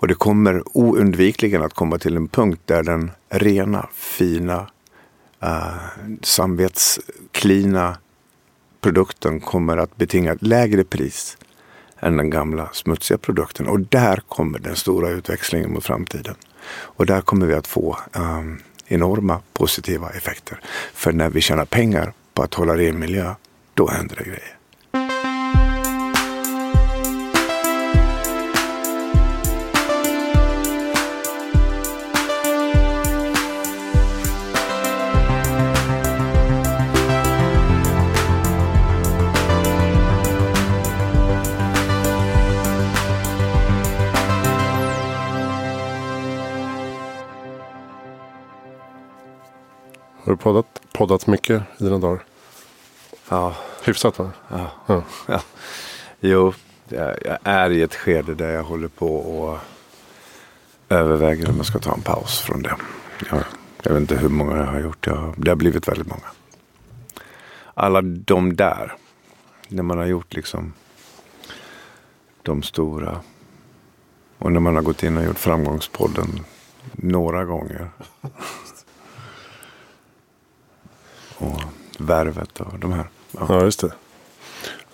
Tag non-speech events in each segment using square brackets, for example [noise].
Och det kommer oundvikligen att komma till en punkt där den rena, fina, uh, samvetsklina produkten kommer att betinga ett lägre pris än den gamla smutsiga produkten. Och där kommer den stora utväxlingen mot framtiden. Och där kommer vi att få um, enorma positiva effekter. För när vi tjänar pengar på att hålla ren miljö, då händer det grejer. Har du poddat, poddat mycket i dina dagar? Ja. Hyfsat va? Ja. ja. [laughs] ja. Jo, jag är i ett skede där jag håller på och överväger om jag ska ta en paus från det. Jag, jag vet inte hur många jag har gjort. Jag, det har blivit väldigt många. Alla de där. När man har gjort liksom de stora. Och när man har gått in och gjort Framgångspodden några gånger. [laughs] och Värvet och de här. Ja, ja just det.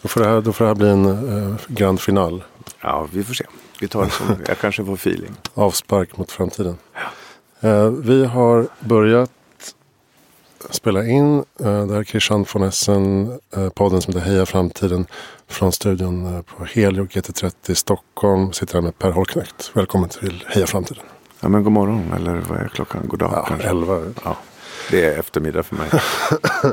Då får det här, då får det här bli en eh, grand final. Ja, vi får se. Vi tar det som [laughs] jag kanske får feeling. Avspark mot framtiden. Ja. Eh, vi har börjat spela in. Eh, det här är Christian von Essen, eh, podden som heter Heja Framtiden. Från studion eh, på Helio GT30 i Stockholm. Sitter här med Per Holknekt. Välkommen till Heja Framtiden. Ja men god morgon eller vad är klockan? God dag ja, kanske? Elva. Ja. Det är eftermiddag för mig. [laughs]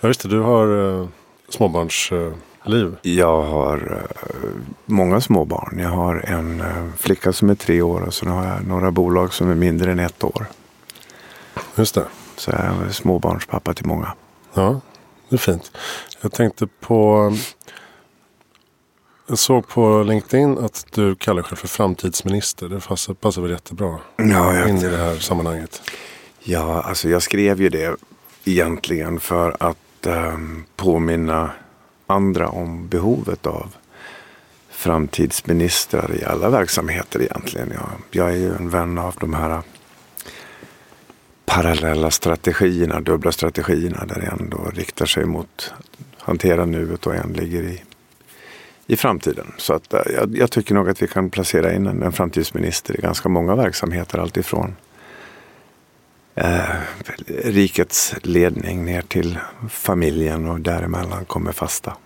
ja, just det. Du har uh, småbarnsliv. Uh, jag har uh, många småbarn. Jag har en uh, flicka som är tre år och sen har jag några bolag som är mindre än ett år. Just det. Så jag är småbarnspappa till många. Ja, det är fint. Jag tänkte på... Jag såg på LinkedIn att du kallar dig själv för framtidsminister. Det passar, passar väl jättebra ja, jag... in i det här sammanhanget. Ja, alltså jag skrev ju det egentligen för att eh, påminna andra om behovet av framtidsministrar i alla verksamheter egentligen. Jag, jag är ju en vän av de här äh, parallella strategierna, dubbla strategierna där en då riktar sig mot att hantera nuet och en ligger i, i framtiden. Så att, äh, jag, jag, tycker nog att vi kan placera in en, en framtidsminister i ganska många verksamheter alltifrån eh, rikets ledning ner till familjen och däremellan kommer fasta.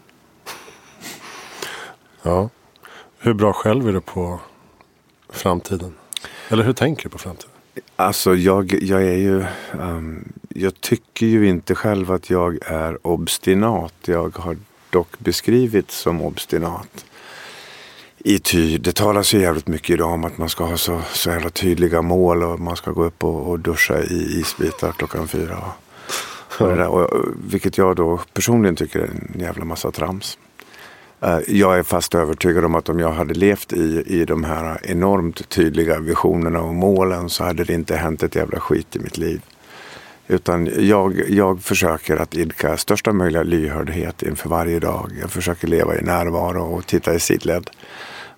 Ja. Hur bra själv är du på framtiden? Eller hur tänker du på framtiden? Alltså jag, jag är ju, um, jag tycker ju inte själv att jag är obstinat. Jag har dock beskrivits som obstinat i ty. Det talas ju jävligt mycket idag om att man ska ha så, så jävla tydliga mål och man ska gå upp och, och duscha i isbitar klockan fyra. Och, och, där, och, vilket jag då personligen tycker är en jävla massa trams. Eh, jag är fast övertygad om att om jag hade levt i, i de här enormt tydliga visionerna och målen så hade det inte hänt ett jävla skit i mitt liv. Utan jag, jag försöker att idka största möjliga lyhördhet inför varje dag. Jag försöker leva i närvaro och titta i sidled.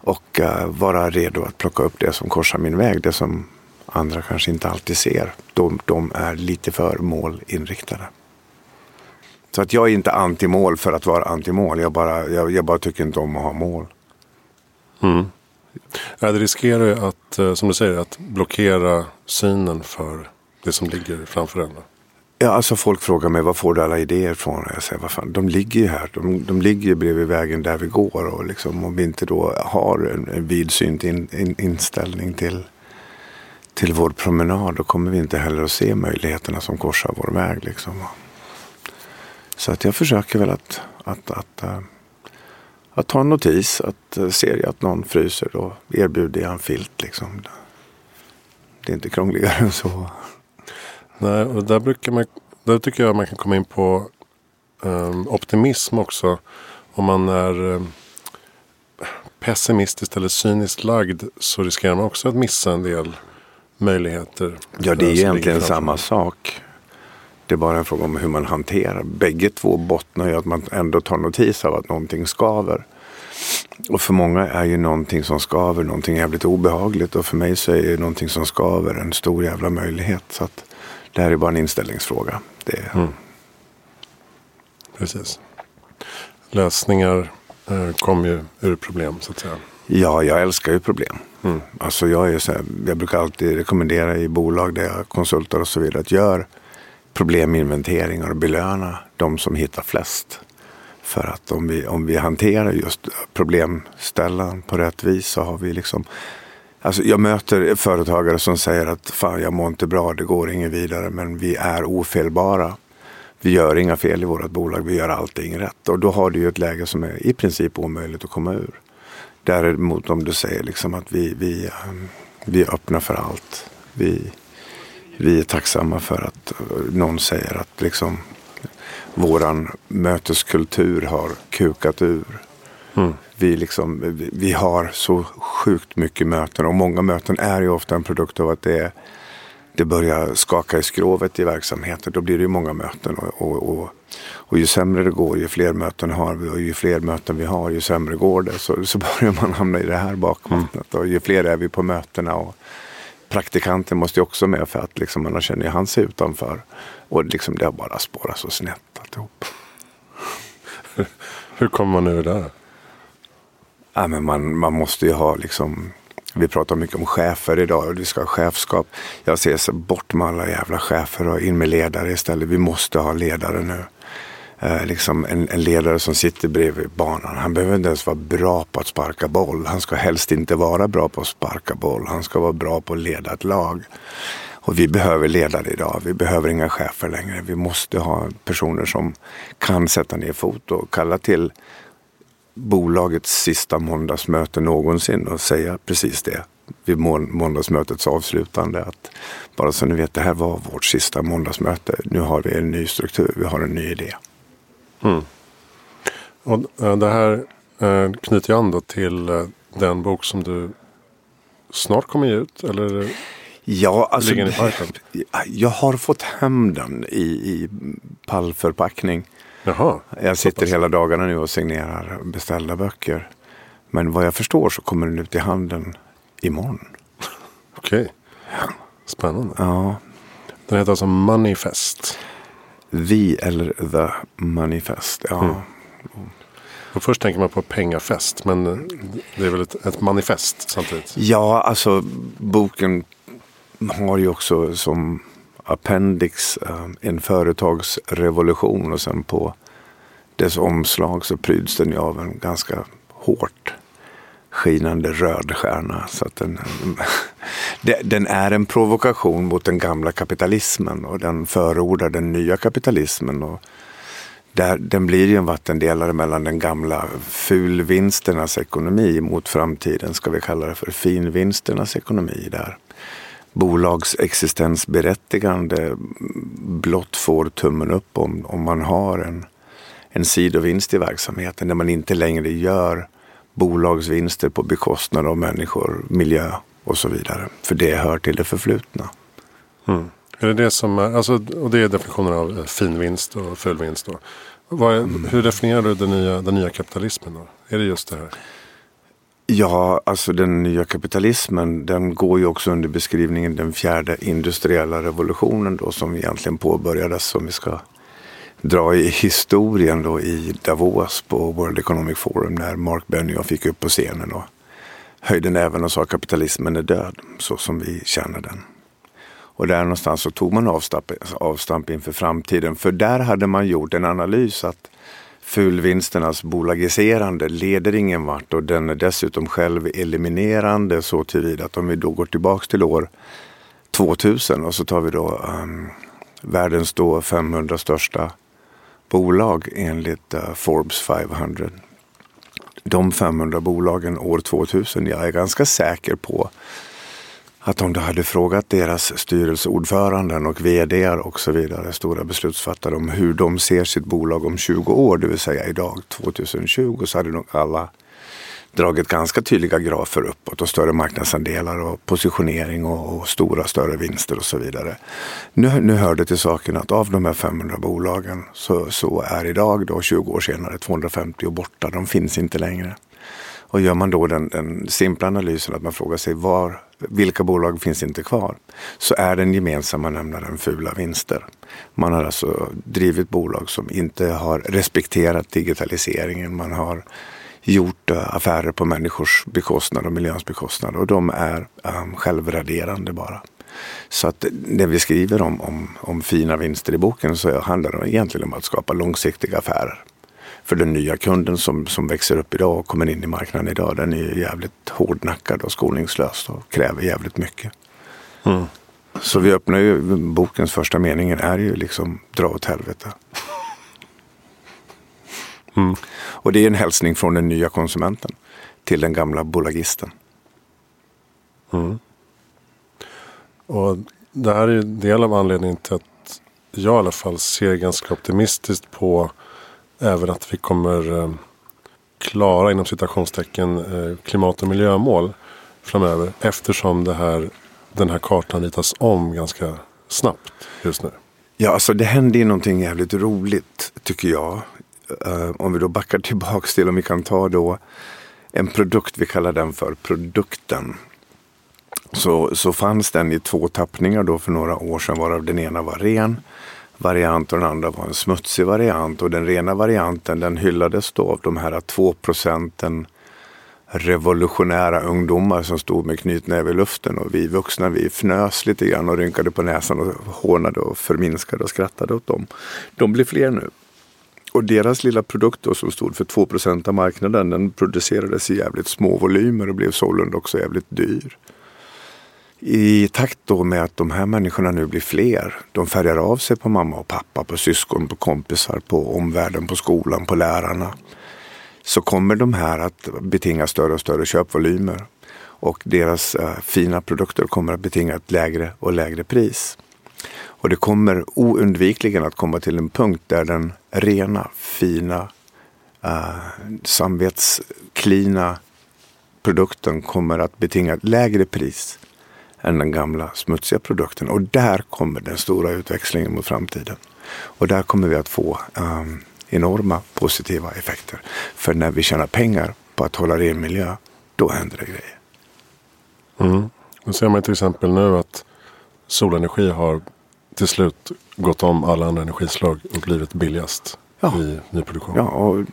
Och uh, vara redo att plocka upp det som korsar min väg. Det som andra kanske inte alltid ser. De, de är lite för målinriktade. Så att jag är inte antimål för att vara antimål. Jag bara, jag, jag bara tycker inte om att ha mål. Mm. Ja, det riskerar ju att, eh, som du säger, att blockera synen för det som ligger framför en. Ja, alltså folk frågar mig var får du alla idéer ifrån? Jag säger, vad fan, de ligger ju här. De, de ligger ju bredvid vägen där vi går. Och liksom, om vi inte då har en, en vidsynt in, in, inställning till, till vår promenad då kommer vi inte heller att se möjligheterna som korsar vår väg. Liksom. Så att jag försöker väl att, att, att, att, att ta en notis. Att eh, ser jag att någon fryser då erbjuder jag en filt. Liksom. Det är inte krångligare [laughs] än så. Nej, och där, brukar man, där tycker jag man kan komma in på um, optimism också. Om man är um, pessimistiskt eller cyniskt lagd så riskerar man också att missa en del möjligheter. Ja, det är egentligen samma sak. Det är bara en fråga om hur man hanterar. Bägge två bottnar ju att man ändå tar notis av att någonting skaver. Och för många är ju någonting som skaver någonting jävligt obehagligt. Och för mig så är ju någonting som skaver en stor jävla möjlighet. Så att det här är bara en inställningsfråga. Det är... mm. Precis. Lösningar eh, kommer ju ur problem så att säga. Ja, jag älskar ju problem. Mm. Alltså jag, är så här, jag brukar alltid rekommendera i bolag där jag konsultar och så vidare att gör probleminventeringar och belöna de som hittar flest. För att om vi, om vi hanterar just problemställan på rätt vis så har vi liksom Alltså jag möter företagare som säger att fan jag mår inte bra, det går inget vidare men vi är ofelbara. Vi gör inga fel i vårt bolag, vi gör allting rätt. Och då har du ju ett läge som är i princip omöjligt att komma ur. Däremot om du säger liksom att vi, vi, ehm, vi är öppna för allt. Vi, vi är tacksamma för att eh, någon säger att liksom våran möteskultur har kukat ur. Mm. Vi, liksom, vi, har så sjukt mycket möten och många möten är ju ofta en produkt av att det, är, det börjar skaka i skrovet i verksamheten. Då blir det ju många möten och, och, och, och, ju sämre det går, ju fler möten har vi och ju fler möten vi har, ju sämre går det. Så, så börjar man hamna i det här bakvattnet mm. och ju fler är vi på mötena. Och, praktikanten måste ju också med för att liksom, annars känner han sig utanför. Och liksom, det har bara spårat så snett alltihop. Hur kommer man ur det? Ja, men man, man måste ju ha liksom vi pratar mycket om chefer idag och vi ska ha chefskap. Jag ser så bort med alla jävla chefer och in med ledare istället. Vi måste ha ledare nu. Eh, liksom en, en, ledare som sitter bredvid banan. Han behöver inte ens vara bra på att sparka boll. Han ska helst inte vara bra på att sparka boll. Han ska vara bra på att leda ett lag. Och vi behöver ledare idag. Vi behöver inga chefer längre. Vi måste ha personer som kan sätta ner fot och kalla till bolagets sista måndagsmöte någonsin och säga precis det vid måndagsmötets avslutande. Att bara så ni vet, det här var vårt sista måndagsmöte. Nu har vi en ny struktur, vi har en ny idé. Mm. Och äh, det här äh, knyter ju an till äh, den bok som du snart kommer ge ut? Eller ja, alltså, [laughs] Jag har fått hem den i, i pallförpackning. Jaha, jag sitter hela dagarna nu och signerar beställda böcker. Men vad jag förstår så kommer den ut i handeln imorgon. [laughs] Okej. Okay. Spännande. Ja. Den heter alltså Moneyfest. Vi eller The Manifest. Ja. Mm. Och först tänker man på pengafest. Men det är väl ett, ett manifest samtidigt? Ja, alltså boken har ju också som appendix eh, en företagsrevolution. Och sen på dess omslag så pryds den ju av en ganska hårt skinande röd stjärna. Så att den, [laughs] den är en provokation mot den gamla kapitalismen och den förordar den nya kapitalismen. Och där, den blir ju en vattendelare mellan den gamla fulvinsternas ekonomi mot framtiden, ska vi kalla det för finvinsternas ekonomi. Där bolags existensberättigande blott får tummen upp om, om man har en, en sidovinst i verksamheten där man inte längre gör bolagsvinster på bekostnad av människor, miljö och så vidare. För det hör till det förflutna. Mm. Är det det som är, alltså, och det är definitionen av finvinst och fullvinst. Då. Är, mm. Hur definierar du den nya, den nya kapitalismen? Då? Är det just det här? Ja, alltså den nya kapitalismen den går ju också under beskrivningen den fjärde industriella revolutionen då som egentligen påbörjades som vi ska dra i historien då i Davos på World Economic Forum när Mark Benioff gick upp på scenen och höjde näven och sa att kapitalismen är död så som vi känner den. Och där någonstans så tog man avstamp, avstamp inför framtiden. För där hade man gjort en analys att fulvinsternas bolagiserande leder ingen vart och den är dessutom själv eliminerande så tillvida att om vi då går tillbaks till år 2000 och så tar vi då um, världens då 500 största bolag enligt uh, Forbes 500. De 500 bolagen år 2000, jag är ganska säker på att om du hade frågat deras styrelseordföranden och vd och så vidare, stora beslutsfattare om hur de ser sitt bolag om 20 år, det vill säga idag 2020, så hade nog alla dragit ganska tydliga grafer uppåt och större marknadsandelar och positionering och, och stora större vinster och så vidare. Nu, nu hör det till saken att av de här 500 bolagen så, så är idag då 20 år senare 250 och borta. De finns inte längre. Och gör man då den, den simpla analysen att man frågar sig var, vilka bolag finns inte kvar? Så är den gemensamma nämnaren fula vinster. Man har alltså drivit bolag som inte har respekterat digitaliseringen. Man har gjort eh, affärer på människors bekostnad och miljöns bekostnad och de är um, självraderande bara. Så att det vi skriver om, om, om fina vinster i boken så handlar det egentligen om att skapa långsiktiga affärer. För den nya kunden som, som växer upp idag och kommer in i marknaden idag, den är ju jävligt hårdnackad och skoningslös och kräver jävligt mycket. Mm. Så vi öppnar ju, bokens första meningen är ju liksom dra åt helvete. [laughs] Mm. Och det är en hälsning från den nya konsumenten till den gamla bolagisten. Mm. Och det här är en del av anledningen till att jag i alla fall ser ganska optimistiskt på även att vi kommer eh, klara inom citationstecken eh, klimat och miljömål framöver. Eftersom det här, den här kartan ritas om ganska snabbt just nu. Ja, alltså det händer ju någonting jävligt roligt tycker jag. Eh, om vi då backar tillbaks till om vi kan ta då en produkt, vi kallar den för produkten. Så, så fanns den i två tappningar då för några år sedan varav den ena var ren variant och den andra var en smutsig variant. Och den rena varianten den hyllades då av de här två procenten revolutionära ungdomar som stod med knytnäve i luften och vi vuxna vi fnös lite grann och rynkade på näsan och hånade och förminskade och skrattade åt dem. De blir fler nu. Och deras lilla produkt då, som stod för 2% av marknaden den producerades i jävligt små volymer och blev sålunda också jävligt dyr. I takt då med att de här människorna nu blir fler, de färgar av sig på mamma och pappa, på syskon, på kompisar, på omvärlden, på skolan, på lärarna. Så kommer de här att betinga större och större köpvolymer. Och deras äh, fina produkter kommer att betinga ett lägre och lägre pris. Och det kommer oundvikligen att komma till en punkt där den rena, fina, äh, samvetsklina produkten kommer att betinga ett lägre pris än den gamla smutsiga produkten. Och där kommer den stora utväxlingen mot framtiden. Och där kommer vi att få um, enorma positiva effekter. För när vi tjänar pengar på att hålla ren miljö, då händer det grejer. Mm. Då ser man till exempel nu att solenergi har till slut gått om alla andra energislag och blivit billigast ja. i nyproduktion. Ja, och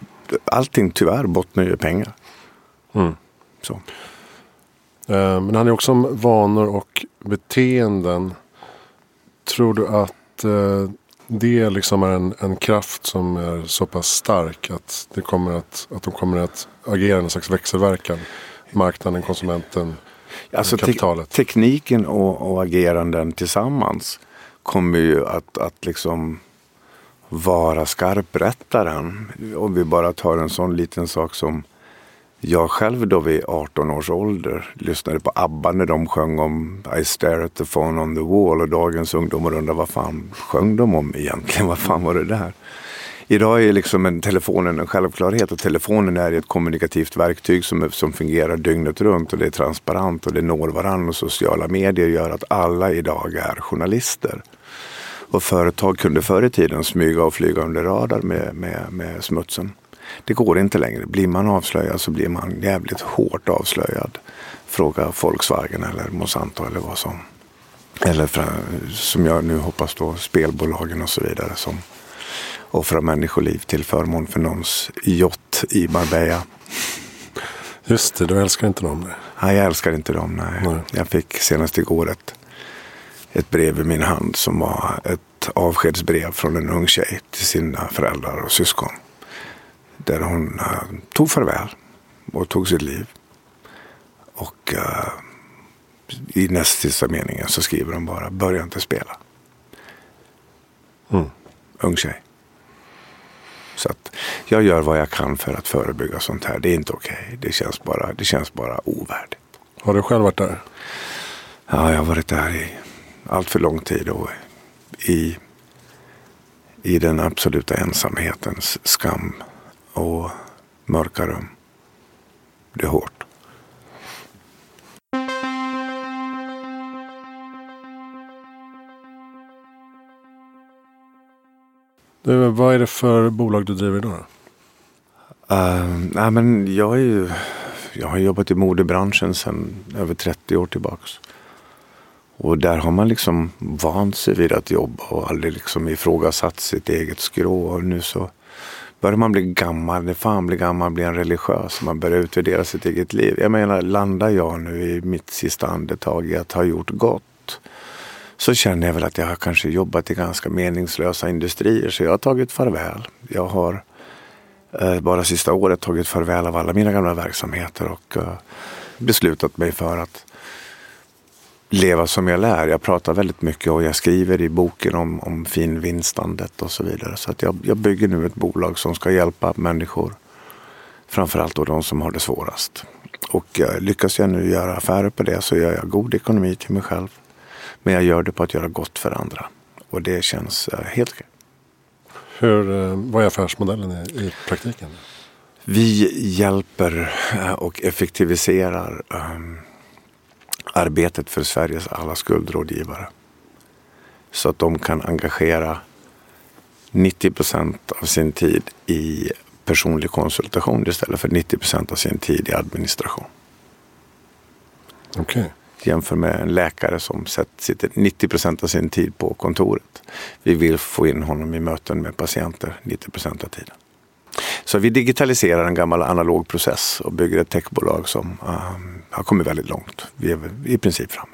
allting tyvärr bottnar ju pengar. Mm. Så. Eh, men det handlar också om vanor och beteenden. Tror du att eh, det liksom är en, en kraft som är så pass stark att, det kommer att, att de kommer att agera i en slags växelverkan? Marknaden, konsumenten, alltså kapitalet. Te tekniken och, och ageranden tillsammans kommer ju att, att liksom vara skarprättaren. Om vi bara tar en sån liten sak som jag själv då vid 18 års ålder lyssnade på ABBA när de sjöng om I stare at the phone on the wall och dagens ungdomar undrar vad fan sjöng de om egentligen? [laughs] Vad fan var det där? Idag är liksom en telefonen en självklarhet och telefonen är ett kommunikativt verktyg som, som fungerar dygnet runt och det är transparent och det når varandra och sociala medier gör att alla idag är journalister. Och företag kunde förr i tiden smyga och flyga under radar med, med, med smutsen. Det går inte längre. Blir man avslöjad så blir man jävligt hårt avslöjad. Fråga Volkswagen eller Monsanto eller vad som. Eller som jag nu hoppas då spelbolagen och så vidare som offrar människoliv till förmån för någons yacht i Marbella. Just det, du älskar inte dem? Nej, nej jag älskar inte dem. Nej. nej. Jag fick senast igår ett, ett brev i min hand som var ett avskedsbrev från en ung tjej till sina föräldrar och syskon. Där hon uh, tog farväl och tog sitt liv. Och uh, i näst sista meningen så skriver hon bara börja inte spela. Mm. Ung tjej. Så att jag gör vad jag kan för att förebygga sånt här. Det är inte okej. Okay. Det, känns bara, det känns bara ovärdigt. Har du själv varit där? Ja, jag har varit där i allt för lång tid. Och i, I den absoluta ensamhetens skam och mörka rum. Det är hårt. Du, vad är det för bolag du driver idag? Uh, nej, men jag är ju Jag har jobbat i modebranschen sedan över 30 år tillbaks. Och där har man liksom vant sig vid att jobba och aldrig liksom ifrågasatt sitt eget skrå. Och nu så börjar man bli gammal. När fan blir gammal blir en religiös. Man börjar utvärdera sitt eget liv. Jag menar, landar jag nu i mitt sista andetag i att ha gjort gott så känner jag väl att jag har kanske jobbat i ganska meningslösa industrier. Så jag har tagit farväl. Jag har eh, bara sista året tagit farväl av alla mina gamla verksamheter och eh, beslutat mig för att leva som jag lär. Jag pratar väldigt mycket och jag skriver i boken om, om finvinstandet och så vidare. Så att jag, jag bygger nu ett bolag som ska hjälpa människor. Framförallt då de som har det svårast. Och eh, lyckas jag nu göra affärer på det så gör jag god ekonomi till mig själv. Men jag gör det på att göra gott för andra. Och det känns eh, helt okej. Hur, eh, vad är affärsmodellen i, i praktiken? Vi hjälper och effektiviserar um, arbetet för Sveriges alla skuldrådgivare. Så att de kan engagera 90 procent av sin tid i personlig konsultation istället för 90 procent av sin tid i administration. Okay. Jämför med en läkare som sitter 90 procent av sin tid på kontoret. Vi vill få in honom i möten med patienter 90 procent av tiden. Så vi digitaliserar en gammal analog process och bygger ett techbolag som um, har kommit väldigt långt. Vi är i princip framme.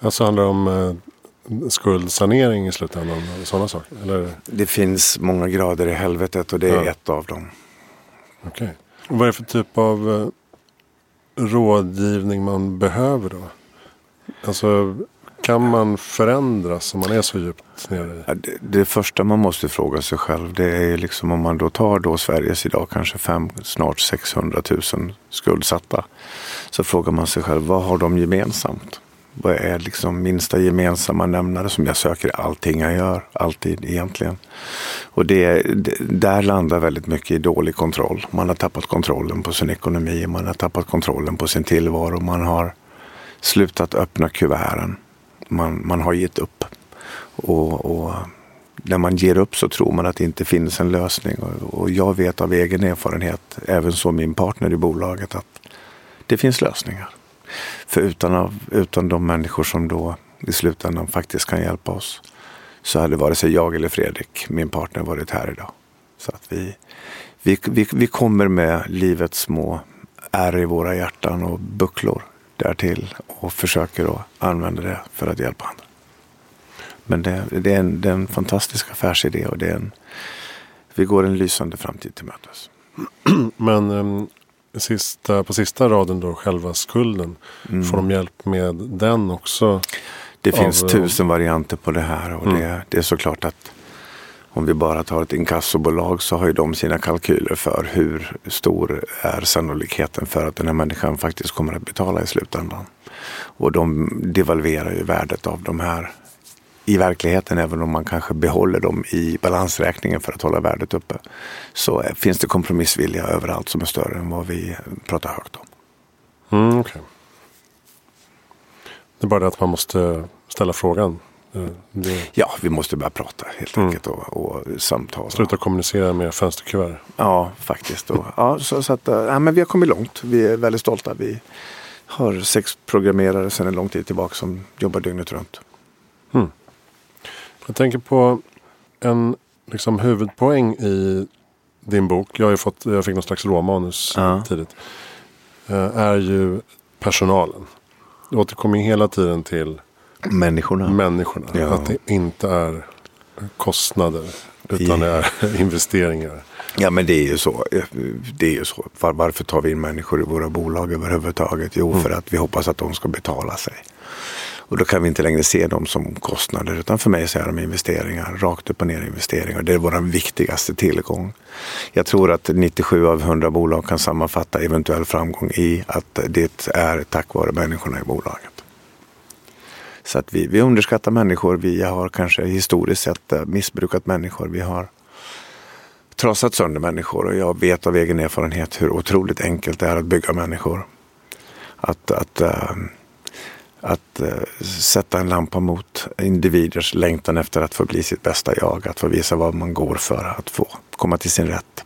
Alltså handlar det om uh, skuldsanering i slutändan? Sådana saker? Eller? Det finns många grader i helvetet och det är ja. ett av dem. Okej. Okay. Vad är det för typ av uh, rådgivning man behöver då? Alltså kan man förändras om man är så djupt nere? Ja, det, det, första man måste fråga sig själv det är liksom om man då tar då Sveriges idag kanske fem, snart 600 000 skuldsatta. Så frågar man sig själv vad har de gemensamt? Vad är liksom minsta gemensamma nämnare som jag söker i allting jag gör? Alltid egentligen. Och det, det, där landar väldigt mycket i dålig kontroll. Man har tappat kontrollen på sin ekonomi, man har tappat kontrollen på sin tillvaro. Man har slutat öppna kuverten man, man har gett upp. Och, och, när man ger upp så tror man att det inte finns en lösning. Och, och jag vet av egen erfarenhet, även som min partner i bolaget, att det finns lösningar. För utan, av, utan de människor som då i slutändan faktiskt kan hjälpa oss så hade vare sig jag eller Fredrik, min partner, varit här idag. Så att vi, vi, vi, vi kommer med livets små ärr i våra hjärtan och bucklor därtill och försöker då använda det för att hjälpa andra. Men det, det, är, en, det är en fantastisk affärsidé och det är en, vi går en lysande framtid till mötes. [clears throat] Men um, sista, på sista raden då, själva skulden. Mm. Får de hjälp med den också? Det av, finns tusen varianter på det här och mm. det, det är såklart att om vi bara tar ett inkassobolag så har ju de sina kalkyler för hur stor är sannolikheten för att den här människan faktiskt kommer att betala i slutändan. Och de devalverar ju värdet av de här i verkligheten, även om man kanske behåller dem i balansräkningen för att hålla värdet uppe, så finns det kompromissvilja överallt som är större än vad vi pratar högt om. Mm, okay. Det är bara det att man måste ställa frågan. Det... Ja, vi måste börja prata helt mm. enkelt och, och samtala. Sluta kommunicera med fönsterkuvert. Ja, faktiskt. Och, ja, så, så att, ja, men vi har kommit långt. Vi är väldigt stolta. Vi har sex programmerare sedan en lång tid tillbaka som jobbar dygnet runt. Mm. Jag tänker på en liksom, huvudpoäng i din bok. Jag, har fått, jag fick någon slags råmanus ja. tidigt. Eh, är ju personalen. Du återkommer hela tiden till Människorna. Människorna. Ja. Att det inte är kostnader. Utan det är [laughs] investeringar. Ja men det är ju så. Det är ju så. Var, varför tar vi in människor i våra bolag överhuvudtaget? Jo mm. för att vi hoppas att de ska betala sig. Och då kan vi inte längre se dem som kostnader. Utan för mig så är de investeringar. Rakt upp och ner investeringar. Det är vår viktigaste tillgång. Jag tror att 97 av 100 bolag kan sammanfatta eventuell framgång i att det är tack vare människorna i bolaget. Så att vi, vi underskattar människor. Vi har kanske historiskt sett eh, missbrukat människor. Vi har trasat sönder människor och jag vet av egen erfarenhet hur otroligt enkelt det är att bygga människor. Att, att, äh, att äh, sätta en lampa mot individers längtan efter att få bli sitt bästa jag. Att få visa vad man går för, att få komma till sin rätt.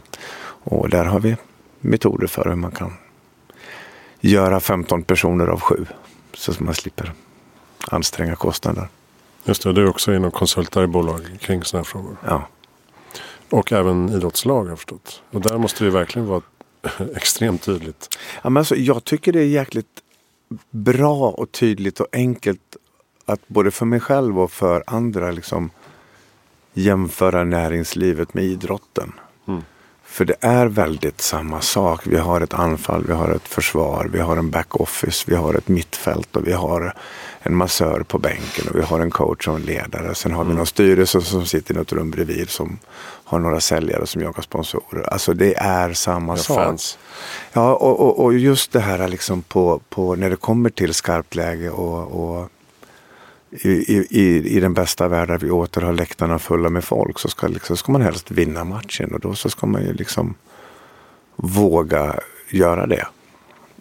Och där har vi metoder för hur man kan göra 15 personer av sju. Så att man slipper anstränga kostnader. Just det, du är också inom konsultar i bolag kring sådana här frågor. Ja. Och även idrottslag har jag förstått. Och där måste det verkligen vara [laughs] extremt tydligt. Ja, men alltså, jag tycker det är jäkligt bra och tydligt och enkelt att både för mig själv och för andra liksom jämföra näringslivet med idrotten. Mm. För det är väldigt samma sak. Vi har ett anfall, vi har ett försvar, vi har en backoffice, vi har ett mittfält och vi har en massör på bänken och vi har en coach och en ledare. Sen har vi någon styrelse som sitter i något rum bredvid som har några säljare som jagar sponsorer. Alltså det är samma Ja, sak. fans. Ja, och, och, och just det här liksom på, på när det kommer till skarpt läge och, och i, i, i den bästa världen vi åter har läktarna fulla med folk så ska, liksom, ska man helst vinna matchen och då så ska man ju liksom våga göra det.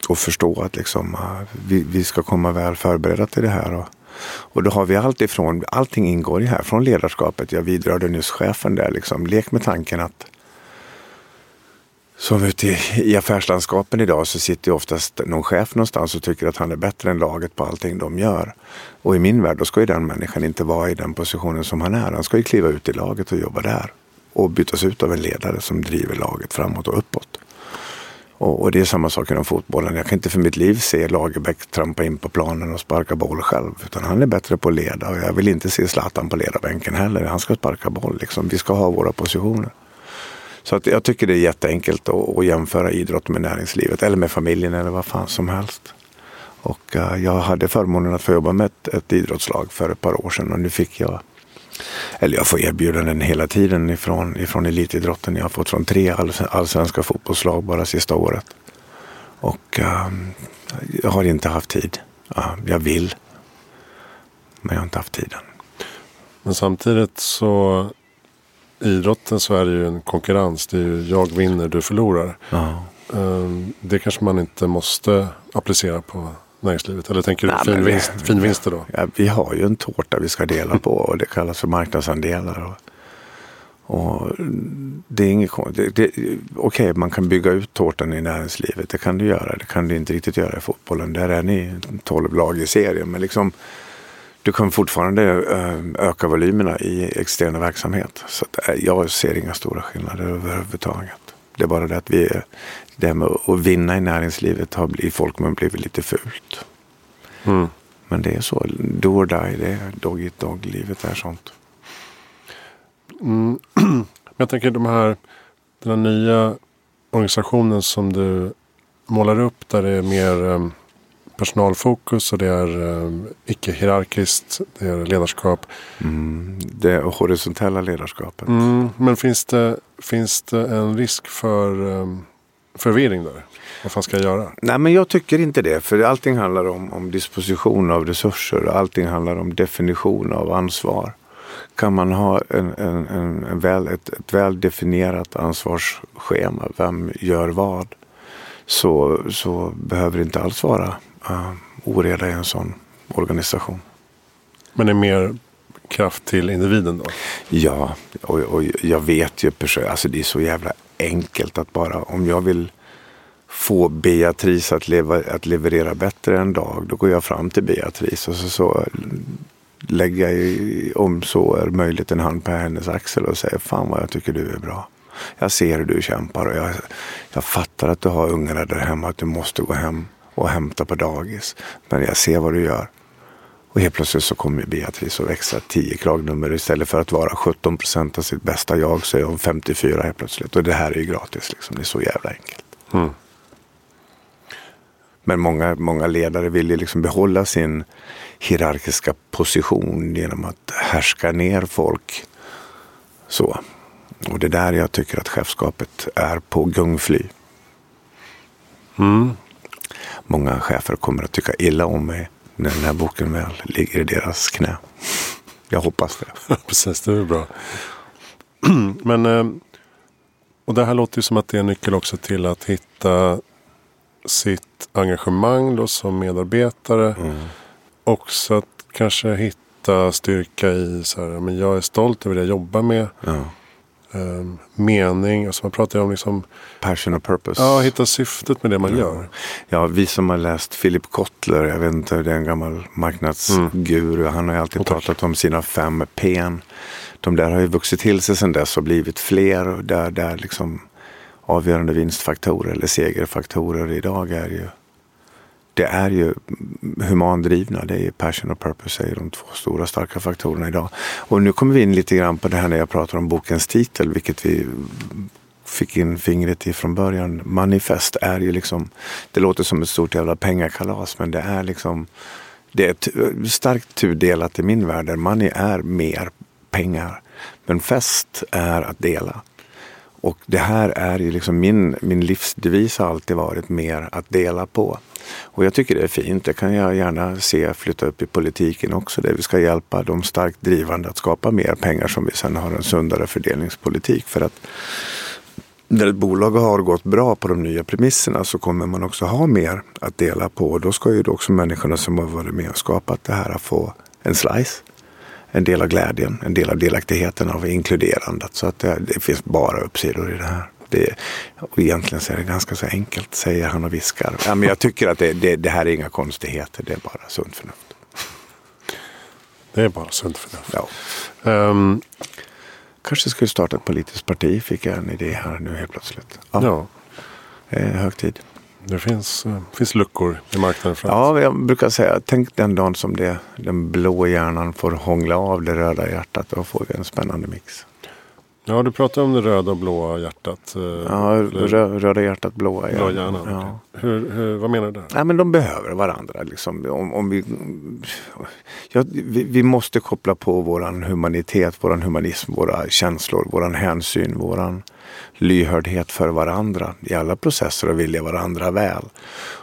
Och förstå att liksom, ah, vi, vi ska komma väl förberedda till det här. Och, och då har vi allt ifrån, allting ingår i här, från ledarskapet. Jag vidrörde nyss chefen där, liksom, lek med tanken att som ute i, i affärslandskapen idag så sitter ju oftast någon chef någonstans och tycker att han är bättre än laget på allting de gör. Och i min värld då ska ju den människan inte vara i den positionen som han är. Han ska ju kliva ut i laget och jobba där. Och bytas ut av en ledare som driver laget framåt och uppåt. Och, och det är samma sak inom fotbollen. Jag kan inte för mitt liv se Lagerbäck trampa in på planen och sparka boll själv. Utan han är bättre på att leda och jag vill inte se Zlatan på ledarbänken heller. Han ska sparka boll liksom. Vi ska ha våra positioner. Så att jag tycker det är jätteenkelt att, att jämföra idrott med näringslivet eller med familjen eller vad fan som helst. Och uh, jag hade förmånen att få jobba med ett, ett idrottslag för ett par år sedan och nu fick jag eller jag får erbjudanden hela tiden ifrån, ifrån elitidrotten. Jag har fått från tre allsvenska fotbollslag bara sista året. Och uh, jag har inte haft tid. Uh, jag vill. Men jag har inte haft tiden. Men samtidigt så idrotten så är det ju en konkurrens. Det är ju jag vinner, du förlorar. Ja. Ehm, Det kanske man inte måste applicera på näringslivet. Eller tänker du Nej, fin, men vi- vinst, fin vinster då? Ja, vi har ju en tårta vi ska dela på och det kallas för marknadsandelar. Och, och det är inget Okej, man kan bygga ut tårtan i näringslivet. Det kan du göra. Det kan du inte riktigt göra i fotbollen. Där är ni 12 lag i serien. Men liksom, du kan fortfarande eh, öka volymerna i externa verksamhet. Så eh, jag ser inga stora skillnader överhuvudtaget. Det är bara det att vi, är- det här med att vinna i näringslivet har blivit, folk har blivit lite fult. Mm. Men det är så. Do or die. Det är dog eat dog. Livet är sånt. Mm. [clears throat] Jag tänker de här, den här nya organisationen som du målar upp där det är mer um, personalfokus och det är um, icke-hierarkiskt, det är ledarskap. Mm. Det horisontella ledarskapet. Mm. Men finns det, finns det en risk för um, förvirring där? Vad fan ska jag göra? Nej, men jag tycker inte det. För allting handlar om, om disposition av resurser. och Allting handlar om definition av ansvar. Kan man ha en, en, en, en väl, ett, ett väl definierat ansvarsschema, vem gör vad, så, så behöver det inte alls vara uh, oreda i en sån organisation. Men det är mer kraft till individen då? Ja, och, och jag vet ju alltså det är så jävla enkelt att bara om jag vill få Beatrice att, leva, att leverera bättre en dag, då går jag fram till Beatrice och så, så lägger jag om så är möjligt en hand på hennes axel och säger fan vad jag tycker du är bra. Jag ser hur du kämpar och jag, jag fattar att du har ungarna där hemma, att du måste gå hem och hämta på dagis. Men jag ser vad du gör. Och helt plötsligt så kommer Beatrice att växa 10 kragnummer. Istället för att vara 17 procent av sitt bästa jag så är hon 54 helt plötsligt. Och det här är ju gratis. Liksom. Det är så jävla enkelt. Mm. Men många, många ledare vill ju liksom behålla sin hierarkiska position genom att härska ner folk. Så. Och det är där jag tycker att chefskapet är på gungfly. Mm. Många chefer kommer att tycka illa om mig när den här boken väl ligger i deras knä. Jag hoppas det. [laughs] Precis, det är bra. [clears throat] Men, eh, och det här låter ju som att det är en nyckel också till att hitta sitt engagemang då som medarbetare. Också att kanske hitta styrka i så här, men jag är stolt över det jag jobbar med. Ja. Um, mening. Alltså man pratar om liksom... Passion och purpose. Ja, hitta syftet med det man ja. gör. Ja, vi som har läst Philip Kotler, jag vet inte, det är en gammal marknadsguru. Mm. Han har ju alltid pratat om sina fem P. De där har ju vuxit till sig sedan dess och blivit fler. Och där, där liksom avgörande vinstfaktorer eller segerfaktorer idag är ju det är ju humandrivna. Det är ju passion och purpose är de två stora starka faktorerna idag. Och nu kommer vi in lite grann på det här när jag pratar om bokens titel, vilket vi fick in fingret i från början. Manifest är ju liksom, det låter som ett stort jävla pengakalas, men det är liksom, det är starkt tudelat i min värld. Där money är mer pengar. Men fest är att dela. Och det här är ju liksom min, min livsdevis har alltid varit mer att dela på. Och jag tycker det är fint. Det kan jag gärna se flytta upp i politiken också. Där vi ska hjälpa de starkt drivande att skapa mer pengar som vi sen har en sundare fördelningspolitik. För att när ett bolag har gått bra på de nya premisserna så kommer man också ha mer att dela på. Och då ska ju också människorna som har varit med och skapat det här få en slice en del av glädjen, en del av delaktigheten av inkluderandet. Så att det, det finns bara uppsidor i det här. Det, och egentligen så är det ganska så enkelt, säger han och viskar. Ja, men jag tycker att det, det, det här är inga konstigheter, det är bara sunt förnuft. Det är bara sunt förnuft. Ja. Um, Kanske skulle starta ett politiskt parti, fick jag en idé här nu helt plötsligt. Ja. ja. Är hög tid. Det finns, uh, finns luckor i marknaden. Ja, jag brukar säga, tänk den dagen som det, den blå hjärnan får hångla av det röda hjärtat. Då får vi en spännande mix. Ja, du pratar om det röda och blåa hjärtat. Eh, ja, rö röda hjärtat, blåa hjärnan. Blå hjärnan ja. hur, hur, vad menar du där? Nej, men de behöver varandra. Liksom. Om, om vi, ja, vi, vi, måste koppla på våran humanitet, våran humanism, våra känslor, våran hänsyn, våran lyhördhet för varandra i alla processer och vilja varandra väl.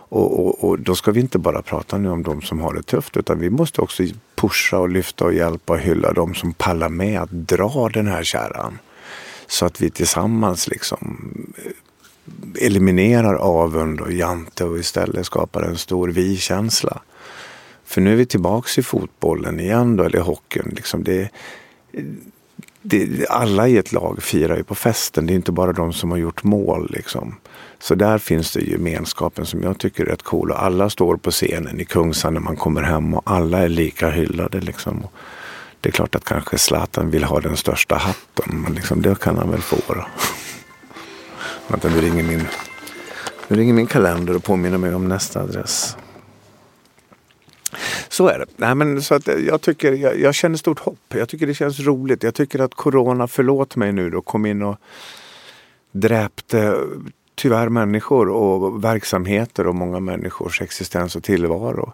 Och, och, och, då ska vi inte bara prata nu om de som har det tufft utan vi måste också pusha och lyfta och hjälpa och hylla de som pallar med att dra den här kärran. Så att vi tillsammans liksom eh, eliminerar avund och jante och istället skapar en stor vi-känsla. För nu är vi tillbaks i fotbollen igen då, eller hockeyn. Liksom det, det, alla i ett lag firar ju på festen. Det är inte bara de som har gjort mål. Liksom. Så där finns det gemenskapen som jag tycker är rätt cool. Och alla står på scenen i Kungsan när man kommer hem och alla är lika hyllade. Liksom. Det är klart att kanske Zlatan vill ha den största hatten, men liksom, det kan han väl få. Då. Vänta, nu ringer min, nu ringer min kalender och påminner mig om nästa adress. Så är det. Nej, men så att jag, tycker, jag, jag, känner stort hopp. Jag tycker det känns roligt. Jag tycker att corona, förlåt mig nu då, kom in och dräpte tyvärr människor och verksamheter och många människors existens och tillvaro.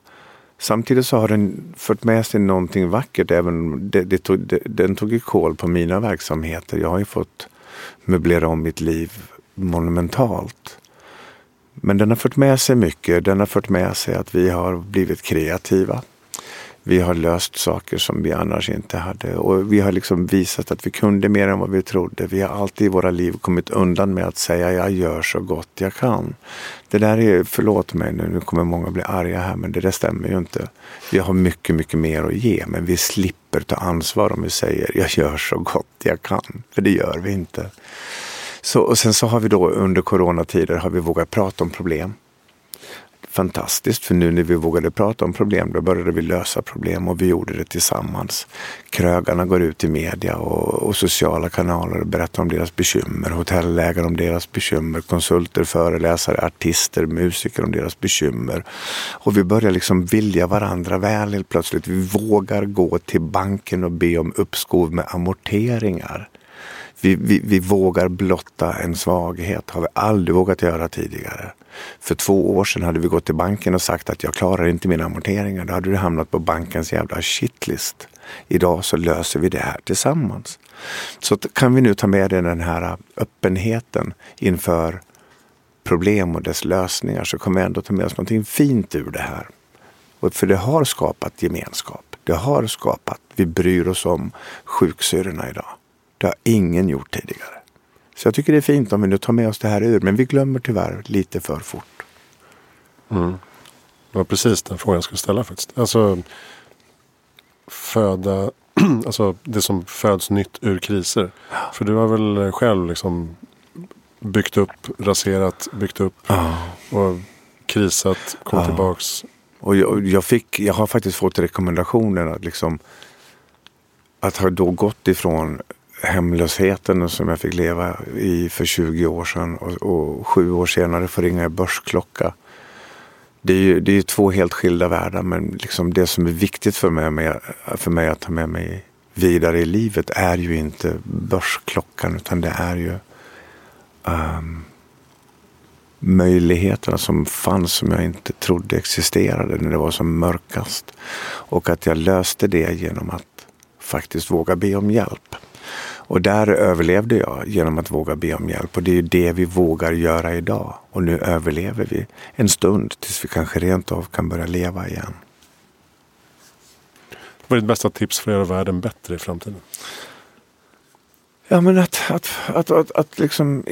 Samtidigt så har den fört med sig någonting vackert. Även det, det tog, det, den tog ju koll på mina verksamheter. Jag har ju fått möblera om mitt liv monumentalt. Men den har fört med sig mycket. Den har fört med sig att vi har blivit kreativa. Vi har löst saker som vi annars inte hade och vi har liksom visat att vi kunde mer än vad vi trodde. Vi har alltid i våra liv kommit undan med att säga jag gör så gott jag kan. Det där är, förlåt mig nu, nu kommer många bli arga här, men det där stämmer ju inte. Vi har mycket, mycket mer att ge, men vi slipper ta ansvar om vi säger jag gör så gott jag kan. För det gör vi inte. Så, och sen så har vi då under coronatider har vi vågat prata om problem fantastiskt för nu när vi vågade prata om problem då började vi lösa problem och vi gjorde det tillsammans. Krögarna går ut i media och, och sociala kanaler och berättar om deras bekymmer. Hotellägare om deras bekymmer. Konsulter, föreläsare, artister, musiker om deras bekymmer. Och vi börjar liksom vilja varandra väl helt plötsligt. Vi vågar gå till banken och be om uppskov med amorteringar. Vi, vi, vi, vågar blotta en svaghet. har vi aldrig vågat göra tidigare. För två år sedan hade vi gått till banken och sagt att jag klarar inte mina amorteringar. Då hade du hamnat på bankens jävla shitlist. Idag så löser vi det här tillsammans. Så kan vi nu ta med den här öppenheten inför problem och dess lösningar så kommer vi ändå ta med oss någonting fint ur det här. Och för det har skapat gemenskap. Det har skapat, vi bryr oss om sjuksyrrorna idag. Det har ingen gjort tidigare. Så jag tycker det är fint om vi nu tar med oss det här ur. Men vi glömmer tyvärr lite för fort. Mm. Det var precis den frågan jag skulle ställa faktiskt. Alltså föda [clears throat] alltså det som föds nytt ur kriser. För du har väl själv liksom byggt upp, raserat, byggt upp Ja. och krisat, kommit Ja. tillbaks. Och jag, jag, fick, jag har faktiskt fått rekommendationer att liksom att ha då gått ifrån hemlösheten som jag fick leva i för 20 år sedan och, och sju år senare få ringa i börsklocka. Det är ju det är två helt skilda världar men liksom det som är viktigt för mig, för mig att ta med mig vidare i livet är ju inte börsklockan utan det är ju um, möjligheterna som fanns som jag inte trodde existerade när det var som mörkast. Och att jag löste det genom att faktiskt våga be om hjälp. Och där överlevde jag genom att våga be om hjälp. Och det är det vi vågar göra idag. Och nu överlever vi en stund tills vi kanske rent av kan börja leva igen. Vad är ditt bästa tips för att göra världen bättre i framtiden? Ja men att, att, att, att, att liksom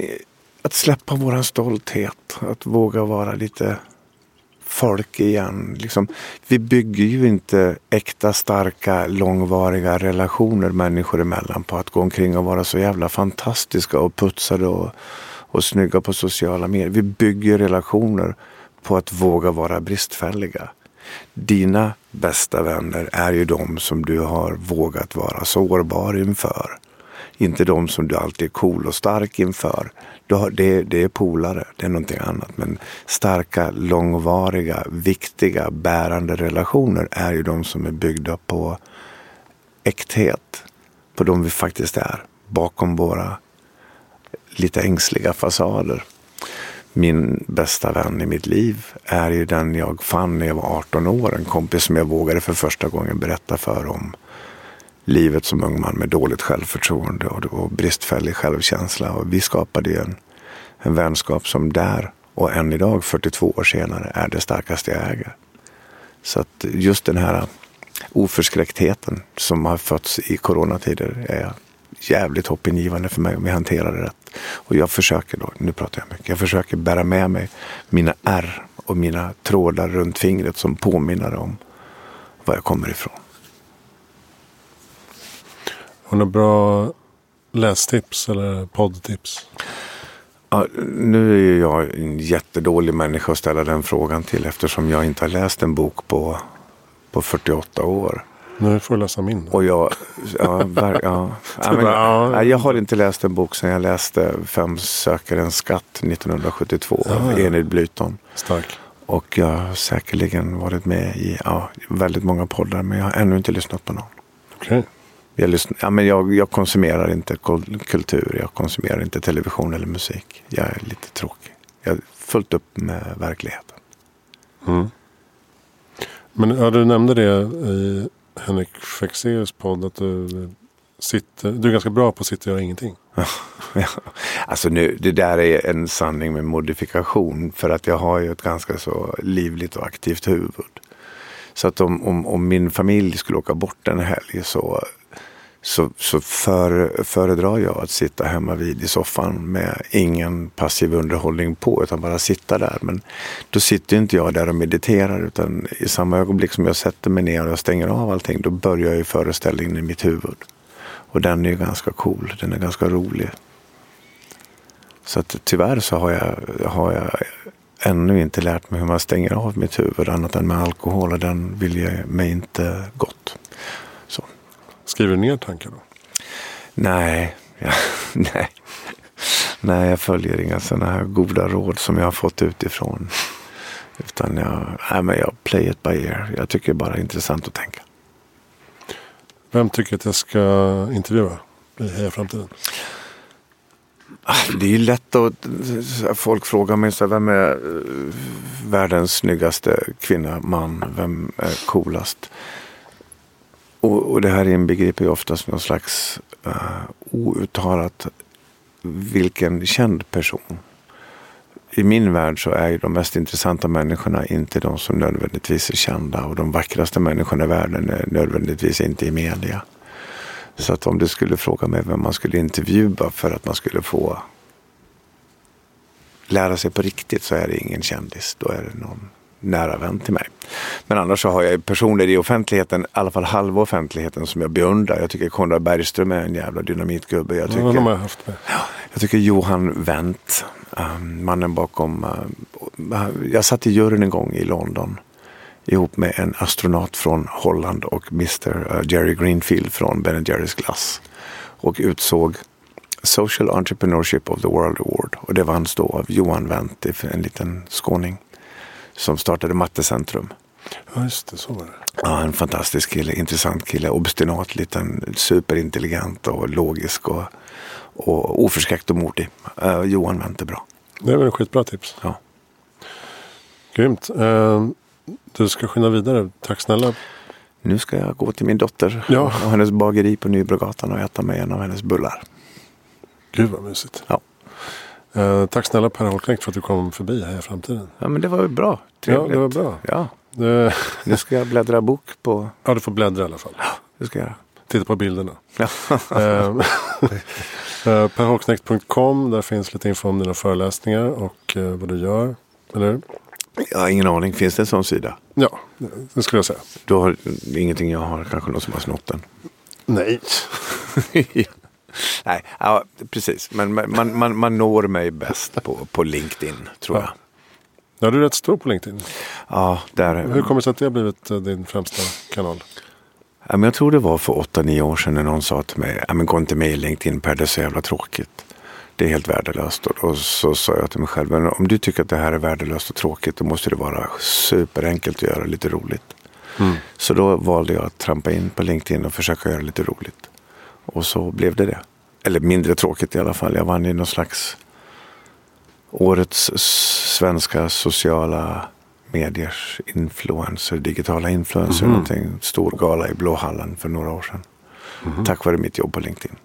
att släppa våran stolthet. Att våga vara lite folk igen. Liksom, vi bygger ju inte äkta, starka, långvariga relationer människor emellan på att gå omkring och vara så jävla fantastiska och putsade och, och snygga på sociala medier. Vi bygger relationer på att våga vara bristfälliga. Dina bästa vänner är ju de som du har vågat vara sårbar inför. Inte de som du alltid är cool och stark inför. Har, det, det är polare, det är någonting annat. Men starka, långvariga, viktiga, bärande relationer är ju de som är byggda på äkthet. På de vi faktiskt är. Bakom våra lite ängsliga fasader. Min bästa vän i mitt liv är ju den jag fann när jag var 18 år. En kompis som jag vågade för första gången berätta för om livet som ung man med dåligt självförtroende och, och bristfällig självkänsla. Och vi skapade ju en, en vänskap som där och än idag, 42 år senare, är det starkaste jag äger. Så att just den här oförskräcktheten som har fötts i coronatider är jävligt hoppingivande för mig om vi hanterar det rätt. Och jag försöker då, nu pratar jag mycket, jag försöker bära med mig mina ärr och mina trådar runt fingret som påminner om var jag kommer ifrån. Har du några bra lästips eller poddtips? Ja, nu är ju jag en jättedålig människa att ställa den frågan till eftersom jag inte har läst en bok på, på 48 år. Nu får du läsa min. Och jag, ja, ver, ja. [laughs] ja, men, ja, jag har inte läst en bok sedan jag läste Fem söker en skatt 1972 av Ja. Enid Blyton. Stark. Och jag har säkerligen varit med i ja, väldigt många poddar men jag har ännu inte lyssnat på någon. Okej. Jag, lyssnar, ja, men jag, jag konsumerar inte kul- kultur, jag konsumerar inte television eller musik. Jag är lite tråkig. Jag är fullt upp med verkligheten. Mm. Men ja, du nämnde det i Henrik Fexeus podd att du sitter, du är ganska bra på att sitta och göra ingenting. [laughs] Alltså nu, det där är en sanning med modifikation. För att jag har ju ett ganska så livligt och aktivt huvud. Så att om, om, om min familj skulle åka bort en helg så, så, så för, föredrar jag att sitta hemma vid i soffan med ingen passiv underhållning på utan bara sitta där. Men då sitter inte jag där och mediterar utan i samma ögonblick som jag sätter mig ner och stänger av allting då börjar ju föreställningen i mitt huvud. Och den är ju ganska cool, den är ganska rolig. Så att tyvärr så har jag, har jag ännu inte lärt mig hur man stänger av mitt huvud annat än med alkohol och den vill jag mig inte gott. Skriver du ner tankar då? Nej, ja, [laughs] nej. nej, jag följer inga sådana här goda råd som jag har fått utifrån. Utan jag, nej, men jag play it by ear. Jag tycker bara det är intressant att tänka. Vem tycker att jag ska intervjua i Heja Framtiden? Det är ju lätt att folk frågar mig så här, vem är eh, världens snyggaste kvinna, man, vem är coolast? Och, och det här inbegriper ju oftast någon slags uh, outtalat vilken känd person. I min värld så är ju de mest intressanta människorna inte de som nödvändigtvis är kända och de vackraste människorna i världen är nödvändigtvis inte i media. Så att om du skulle fråga mig vem man skulle intervjua för att man skulle få lära sig på riktigt så är det ingen kändis. Då är det någon nära vän till mig. Men annars så har jag personer i offentligheten, i alla fall halva offentligheten, som jag beundrar. Jag tycker Konrad Bergström är en jävla dynamitgubbe. Jag tycker, Ja, har haft med. jag tycker Johan Wendt, um, mannen bakom... Uh, jag satt i juryn en gång i London ihop med en astronaut från Holland och Mr uh, Jerry Greenfield från Ben Jerrys glass. Och utsåg Social Entrepreneurship of the World Award. Och det vanns då av Johan Wendt, en liten skåning som startade Mattecentrum. Ja, just det. Så var det. Ja, en fantastisk kille, intressant kille, obstinat, liten, superintelligent och logisk och, och oförskräckt och modig. Uh, Johan Wendt är bra. Det är väl ett skitbra tips. Ja. Grymt. Eh, du ska skynda vidare. Tack snälla. Nu ska jag gå till min dotter Ja. och hennes bageri på Nybrogatan och äta med en av hennes bullar. Gud vad mysigt. Ja. Eh, tack snälla Per Holknekt för att du kom förbi här i framtiden. Ja, men det var ju bra. Trevligt. Ja, det var bra. Ja, [laughs] nu ska jag bläddra bok på... ja, du får bläddra i alla fall. Det ska jag göra. Titta på bilderna. Ja. [laughs] [laughs] Eh, perholknekt.com. Där finns lite info om dina föreläsningar och eh, vad du gör. Eller hur? Jag har ingen aning. Finns det en sån sida? Ja, det skulle jag säga. Då har ingenting jag har. Kanske någon som har snott den. Nej. Nej, ja, precis. Men man, man, man, når mig bäst på, på LinkedIn, tror Ja. jag. Ja, du är rätt stor på LinkedIn. Ja, där. Hur kommer det sig att det har blivit eh, din främsta kanal? Ja, men jag tror det var för 8-9 år sedan när någon sa till mig, ja, men gå inte med i LinkedIn Per, det är så jävla tråkigt. Det är helt värdelöst. Och så sa jag till mig själv, men om du tycker att det här är värdelöst och tråkigt, då måste det vara superenkelt att göra lite roligt. Mm. Så då valde jag att trampa in på LinkedIn och försöka göra lite roligt. Och så blev det det. Eller mindre tråkigt i alla fall. Jag vann ju någon slags årets svenska sociala mediers influencer, digitala influencer, Mhm. någonting. Stor gala i Blåhallen för några år sedan. Mhm. Tack vare mitt jobb på LinkedIn.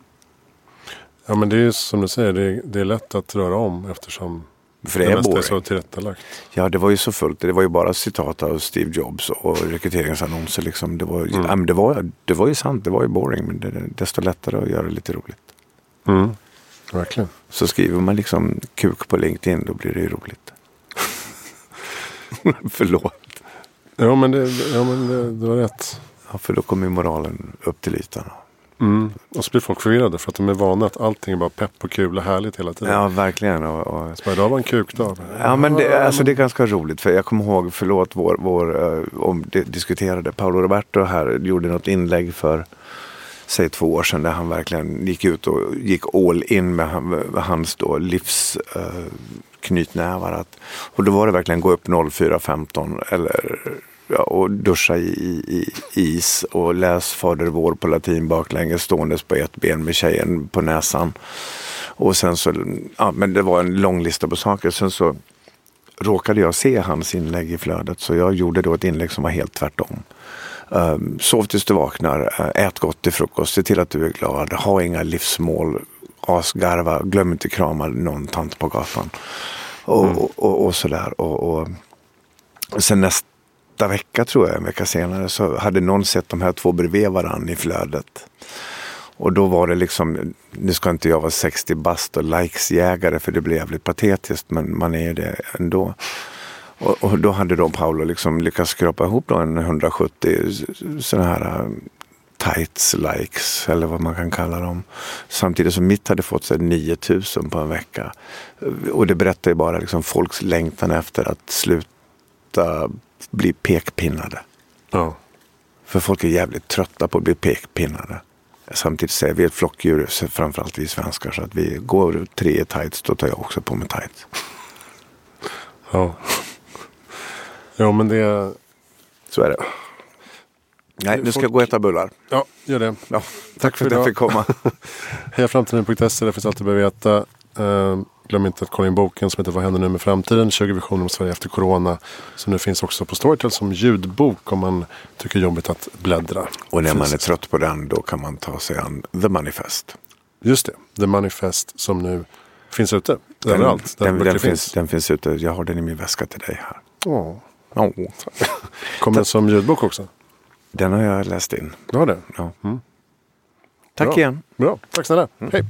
Ja, men det är ju som du säger, det är, det är lätt att röra om eftersom För det det är mesta är så tillrättalagt. Ja, det var ju så fullt. Det var ju bara citat av Steve Jobs och rekryteringsannonser. Liksom. Det, var, Mm. ja, det, var, det var ju sant, det var ju boring. Men det desto lättare att göra det lite roligt. Mm. Verkligen. Så skriver man liksom kuk på LinkedIn, då blir det ju roligt. [laughs] Förlåt. Ja, men, det, ja, men det, det var rätt. Ja, för då kommer moralen upp till ytan. Mm. Och så blir folk förvirrade för att de är vana att allting är bara pepp och kul och härligt hela tiden. Ja, verkligen. Och, och, Så idag var en kukdag. ja, men det, alltså, det är ganska roligt. För jag kommer ihåg, förlåt, vår, vår uh, om det diskuterade. Paolo Roberto här gjorde något inlägg för säg två år sedan där han verkligen gick ut och gick all in med, hans då livs eh, knytnävar. Att, och då var det verkligen gå upp 04.15 eller ja, och duscha i, i, i is och läs Fader vår på latin baklänges ståendes på ett ben med tjejen på näsan. Och sen så, ja men det var en lång lista på saker. Sen så råkade jag se hans inlägg i flödet så jag gjorde då ett inlägg som var helt tvärtom. Um, sov tills du vaknar, uh, ät gott till frukost, se till att du är glad, ha inga livsmål, asgarva, glöm inte krama någon tant på gatan. Och, och, och, och sådär. Och, och sen nästa vecka tror jag, en vecka senare, så hade någon sett de här två bredvid varandra i flödet. Och då var det liksom, nu ska inte jag vara 60 bast och likesjägare för det blir jävligt patetiskt men man är ju det ändå. Och, och då hade då Paolo liksom lyckats skrapa ihop då en 170 sådana här äh, tights likes eller vad man kan kalla dem. Samtidigt som mitt hade fått sig 9000 på en vecka. Och det berättar ju bara liksom folks längtan efter att sluta bli pekpinnade. Ja. För folk är jävligt trötta på att bli pekpinnade. Samtidigt säger vi ett flockdjur, framförallt vi svenskar, så att vi går tre i tights, då tar jag också på mig tights. ja. Ja, men det... Så är det. Nej, nu ska jag gå och äta bullar. Ja, gör det. Ja, tack för att jag fick komma. [laughs] Heja framtiden.se, där finns allt du behöver veta. Eh, glöm inte att kolla in boken som heter Vad händer nu med framtiden? 20 visioner om Sverige efter corona. Som nu finns också på Storytel som ljudbok om man tycker jobbigt att bläddra. Och när man är trött på den, då kan man ta sig an The Manifest. Just det, The Manifest som nu finns ute. Överallt där den, böcker den, finns. finns, den finns ute. Jag har den i min väska till dig här. Åh. Oh, Kommer den som ljudbok också? den har jag läst in. Du har det? Ja. Mm. Tack Bra. igen. Bra, tack snälla. Hej.